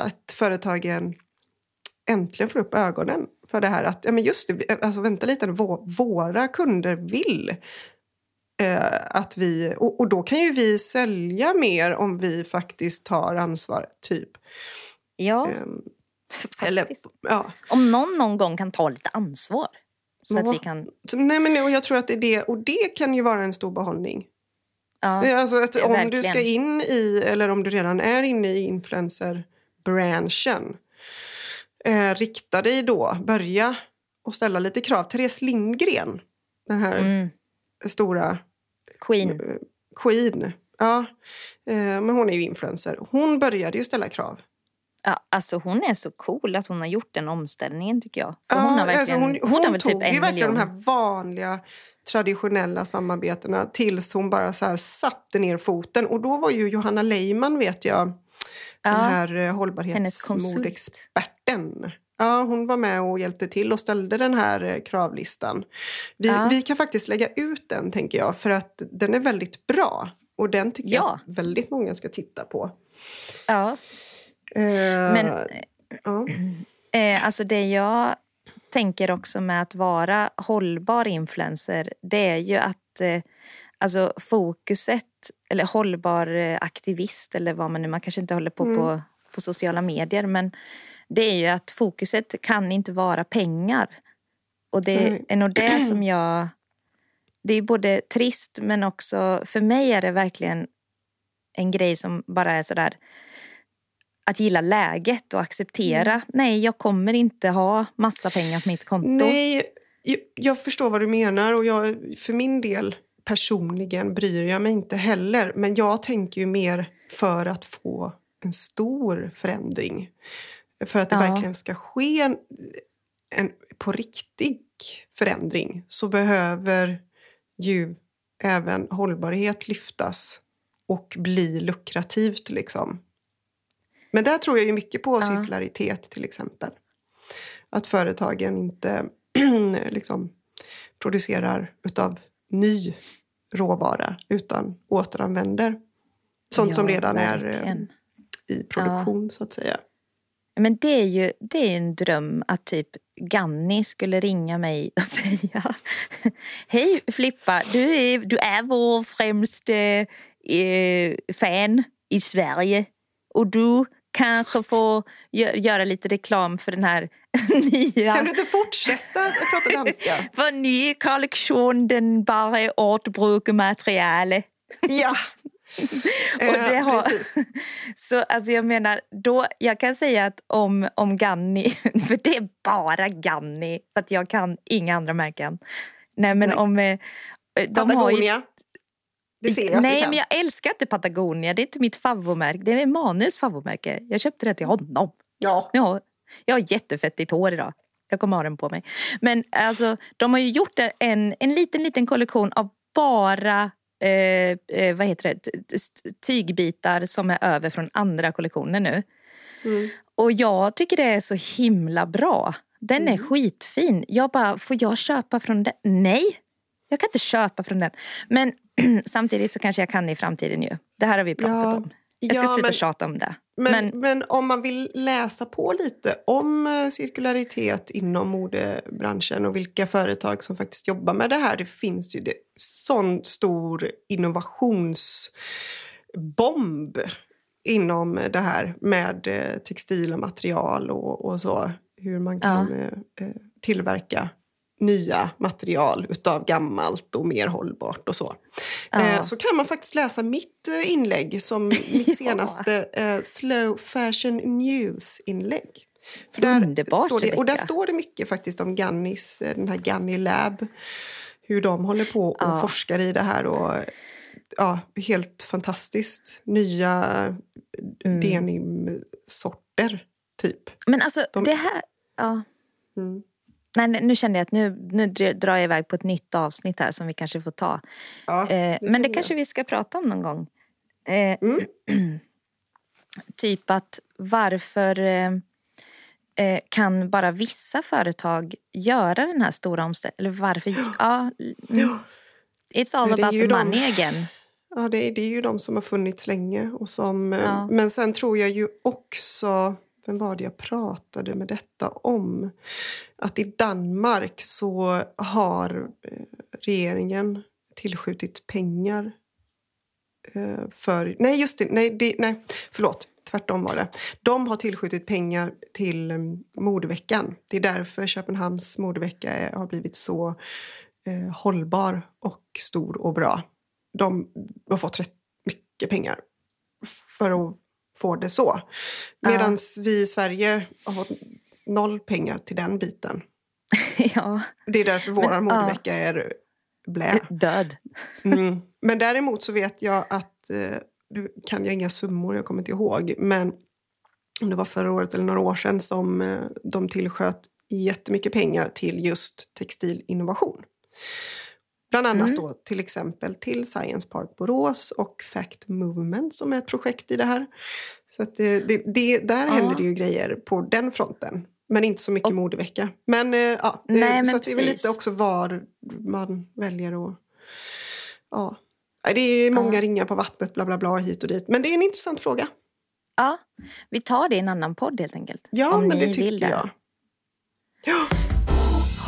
att företagen äntligen får upp ögonen för det här. Att, ja, men just det, alltså, vänta lite, våra kunder vill eh, att vi... Och, och, då kan ju vi sälja mer om vi faktiskt tar ansvar, typ. Ja, um, eller, ja. Om någon någon gång kan ta lite ansvar. Så ja. att vi kan... Nej, men, och jag tror att det det, och det kan ju vara en stor behållning. Ja, eh, alltså att om verkligen. du ska in i, eller om du redan är inne i influencer-branschen eh, rikta dig då, börja och ställa lite krav. Therese Lindgren, den här mm. Stora... Queen. Eh, queen, ja. Eh, men hon är ju influencer. Hon började ju ställa krav. Ja, alltså hon är så cool att hon har gjort den omställningen tycker jag. För ja, hon har verkligen, alltså hon, hon, hon har tog typ ju verkligen de här vanliga traditionella samarbetena tills hon bara så satte ner foten. Och då var ju Johanna Leiman, vet jag, ja, den här eh, hållbarhetsmodexperten. Ja, hon var med och hjälpte till och ställde den här eh, kravlistan. Vi, ja. vi kan faktiskt lägga ut den, tänker jag, för att den är väldigt bra. Och den tycker ja. jag väldigt många ska titta på. Ja. Men ja. eh, alltså det jag tänker också med att vara hållbar influencer det är ju att eh, alltså fokuset, eller hållbar eh, aktivist eller vad man nu, man kanske inte håller på mm. på, på sociala medier men det är ju att fokuset kan inte vara pengar. Och det mm. är nog det som jag... Det är både trist men också, för mig är det verkligen en grej som bara är sådär att gilla läget och acceptera. Mm. Nej, jag kommer inte ha massa pengar på mitt konto. Nej, jag, jag förstår vad du menar och jag, för min del personligen bryr jag mig inte heller. Men jag tänker ju mer för att få en stor förändring. För att det ja. verkligen ska ske en, en på riktig förändring så behöver ju även hållbarhet lyftas och bli lukrativt. Liksom. Men där tror jag ju mycket på cirkularitet till exempel. Att företagen inte liksom, producerar utav ny råvara utan återanvänder sånt ja, som redan verkligen. är i produktion ja. så att säga. Men det är ju det är en dröm att typ Ganni skulle ringa mig och säga Hej Flippa, du är, du är vår främste eh, fan i Sverige och du kanske få göra lite reklam för den här nya... Kan du inte fortsätta prata danska? Vår nya kollektion, den bara är återbrukar material. Ja. och det har, så alltså jag menar, då, jag kan säga att om, om Ganni, för det är bara Ganni, för att jag kan inga andra märken. Nej men Nej. om... Eh, de Patagonia? Har ju, jag Nej, men jag älskar inte Patagonia. Det är inte mitt favoritmärke. Det är Manus favoritmärke. Jag köpte det till honom. Ja. Jag, jag har jättefettigt hår idag. Jag kommer ha den på mig. Men alltså, de har ju gjort en, en liten, liten kollektion av bara eh, eh, vad heter det, tygbitar som är över från andra kollektioner nu. Mm. Och jag tycker det är så himla bra. Den mm. är skitfin. Jag bara, får jag köpa från den? Nej, jag kan inte köpa från den. Men samtidigt så kanske jag kan i framtiden ju. Det här har vi pratat ja. om. Jag ska ja, sluta men, tjata om det. Men, men, men, om man vill läsa på lite om eh, cirkularitet inom modebranschen och vilka företag som faktiskt jobbar med det här. Det finns ju det, sån stor innovationsbomb inom det här med eh, textil och material och, och så. Hur man kan ja. Eh, tillverka nya material utav gammalt och mer hållbart och så. Ja. Eh, så kan man faktiskt läsa mitt eh, inlägg som mitt senaste eh, Slow Fashion News-inlägg. För där Underbart, står det, Och där står det mycket faktiskt om Gannis, den här Ganni Lab. Hur de håller på och ja. forskar i det här. Och, ja, helt fantastiskt. Nya mm. denimsorter, typ. Men alltså de, det här... Ja. Mm. Nej, nu kände jag att nu, nu drar jag iväg på ett nytt avsnitt här som vi kanske får ta. Ja, eh, men det kanske vi ska prata om någon gång. Eh, mm. typ att varför eh, kan bara vissa företag göra den här stora omställningen? Eller varför? Ja. ja. Mm. It's all about the money de, again. Ja, det är, det är ju de som har funnits länge. Och som, ja. Men sen tror jag ju också vem var det jag pratade med detta om? Att i Danmark så har eh, regeringen tillskjutit pengar eh, för... Nej, just det. Nej, det, nej, förlåt. Tvärtom var det. De har tillskjutit pengar till mm, modeveckan. Det är därför Köpenhamns modevecka har blivit så eh, hållbar och stor och bra. De har fått rätt mycket pengar för att får det så. Medan ja. vi i Sverige har fått noll pengar till den biten. ja. Det är därför vår modevecka ja. är blä. Död. mm. Men däremot så vet jag att, eh, nu kan jag inga summor, jag kommer inte ihåg, men om det var förra året eller några år sedan som eh, de tillsköt jättemycket pengar till just textilinnovation. Bland annat mm. då till exempel till Science Park Borås och Fact Movement som är ett projekt i det här. Så att det, det, det där ja. händer det ju grejer på den fronten. Men inte så mycket och, modevecka. Men, eh, ja, det, Nej, så det är väl lite också var man väljer att... Ja. Det är många ja. ringar på vattnet, bla bla bla, hit och dit. Men det är en intressant fråga. Ja, vi tar det i en annan podd helt enkelt. Ja, men det tycker jag. Ja.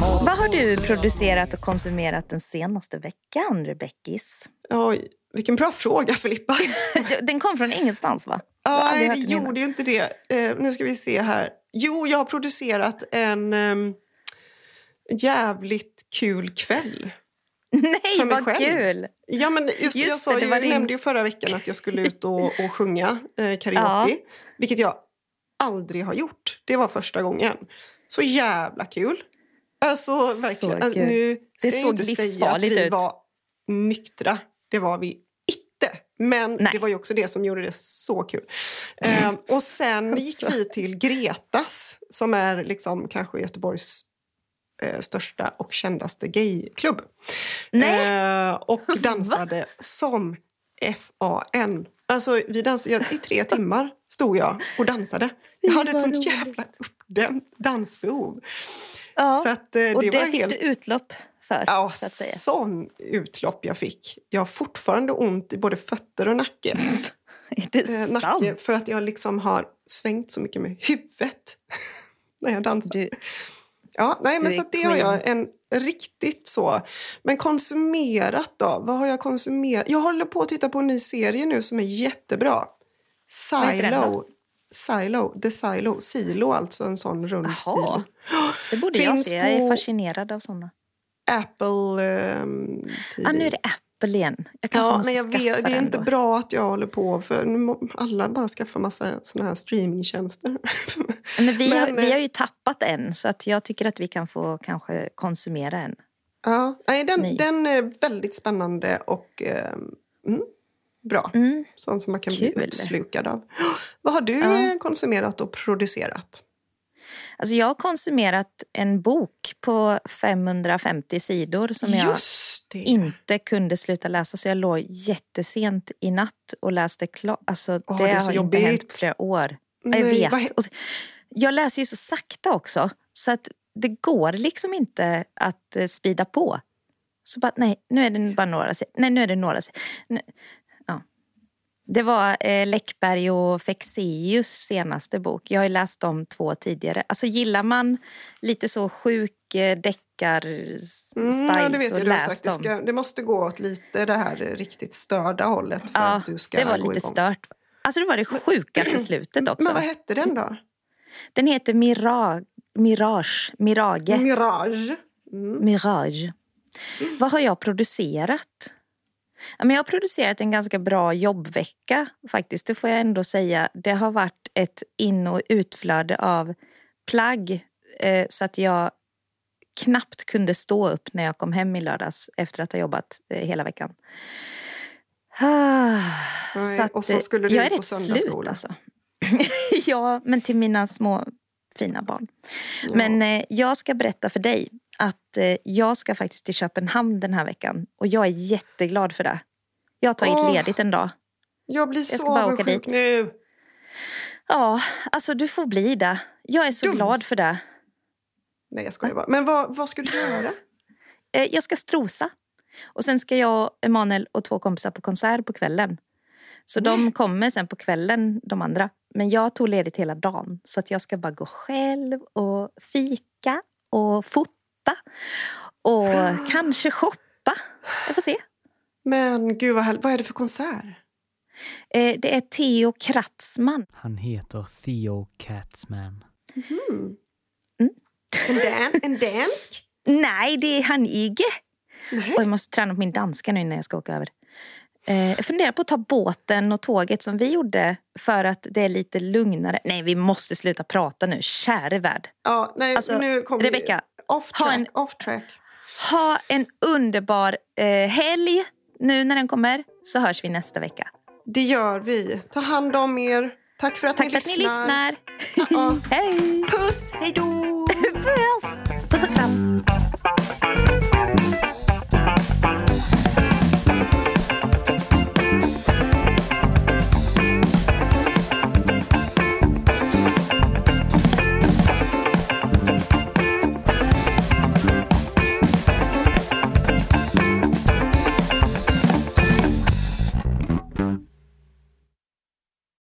Vad har du producerat och konsumerat den senaste veckan, Rebeckis? Oj, vilken bra fråga, Filippa. den kom från ingenstans, va? Nej, det gjorde ju inte det. Uh, nu ska vi se här. Jo, jag har producerat en um, jävligt kul kväll. Nej, vad själv. kul! Ja, men just, just jag, sa, det, jag din... nämnde ju förra veckan att jag skulle ut och, och sjunga eh, karaoke. Ja. Vilket jag aldrig har gjort. Det var första gången. Så jävla kul! Alltså verkligen. Alltså, nu ska det jag inte säga att vi ut. var nyktra. Det var vi inte. Men Nej. det var ju också det som gjorde det så kul. Uh, och sen gick vi till Gretas som är liksom kanske Göteborgs uh, största och kändaste gayklubb. Uh, och dansade som FAN. Alltså, vi dansade, I tre timmar stod jag och dansade. Jag hade ett sånt jävla uppdämt dansbehov. Ja, så att, eh, och det, det fick helt... du utlopp för. Ja, så att säga. sån utlopp jag fick. Jag har fortfarande ont i både fötter och nacke. Är det eh, sant? Nacke för att jag liksom har svängt så mycket med huvudet när jag dansar. Du, ja, nej, men så det har jag en riktigt så. Men konsumerat då? Vad har jag konsumerat? Jag håller på att titta på en ny serie nu som är jättebra. Silo. Silo, The Silo. Silo, alltså en sån rund Aha. silo. Det borde Finns jag se. Jag är fascinerad av såna. Apple um, TV. Ah, nu är det Apple igen. Jag ja, nej, jag vet, det är inte då. bra att jag håller på för alla bara skaffar massa såna här streamingtjänster. Men vi, Men, har, vi har ju tappat en så att jag tycker att vi kan få kanske konsumera en. Ja, nej, den, den är väldigt spännande och eh, mm, bra. Mm. Sånt som man kan Kul. bli uppslukad av. Vad har du ja. konsumerat och producerat? Alltså jag har konsumerat en bok på 550 sidor som jag inte kunde sluta läsa. Så jag låg jättesent i natt och läste klart. Alltså, oh, det, det har jobbigt. inte hänt på flera år. Nej, jag vet. Vad... jag läser ju så sakta också. Så att det går liksom inte att eh, spida på. Så bara, nej, nu är det bara några Nej, nu är det några ja. Det var eh, Läckberg och Fexeus senaste bok. Jag har läst de två tidigare. Alltså gillar man lite så sjuk eh, deckar-styles mm, det vet så jag, läs sagt, dem. Det, ska, det, måste gå åt lite det här riktigt störda hållet för ja, att du ska det var lite igång. stört. Alltså det var det sjukaste slutet också. Men vad hette den då? Den heter Mirage. Mirage. Mirage. Mirage. Mm. Mirage. Vad har jag producerat? Jag har producerat en ganska bra jobbvecka faktiskt. Det får jag ändå säga. Det har varit ett in och utflöde av plagg eh, så att jag knappt kunde stå upp när jag kom hem i lördags efter att ha jobbat eh, hela veckan. Ah, Nej, så att, och så skulle du jag är rätt slut alltså. ja, men till mina små fina barn. Ja. Men eh, jag ska berätta för dig att eh, jag ska faktiskt till Köpenhamn den här veckan. Och jag är jätteglad för det. Jag tagit oh, ledigt en dag. Jag blir så avundsjuk nu. Ja, alltså du får bli det. Jag är så Dums. glad för det. Nej, jag skojar bara. Men vad, vad ska du göra? Eh, jag ska strosa. Och sen ska jag, Emanuel och två kompisar på konsert på kvällen. Så Nej. de kommer sen på kvällen, de andra. Men jag tog ledigt hela dagen. Så att jag ska bara gå själv och fika och fota och kanske shoppa. Jag får se. Men gud, vad, vad är det för konsert? Eh, det är Theo Kratzman. Han heter Theo Katzman. Mm. Mm. En, dan en dansk? Nej, det är han Ige. Och jag måste träna på min danska nu när jag ska åka över. Eh, jag funderar på att ta båten och tåget som vi gjorde för att det är lite lugnare. Nej, vi måste sluta prata nu. Käre värld. Ja, nej, alltså, nu kommer Rebecka, off track, ha en, off track. Ha en underbar eh, helg nu när den kommer. Så hörs vi nästa vecka. Det gör vi. Ta hand om er. Tack för att, Tack ni, för lyssnar. att ni lyssnar. Hej! Puss! Hej då! Puss! Puss och kram.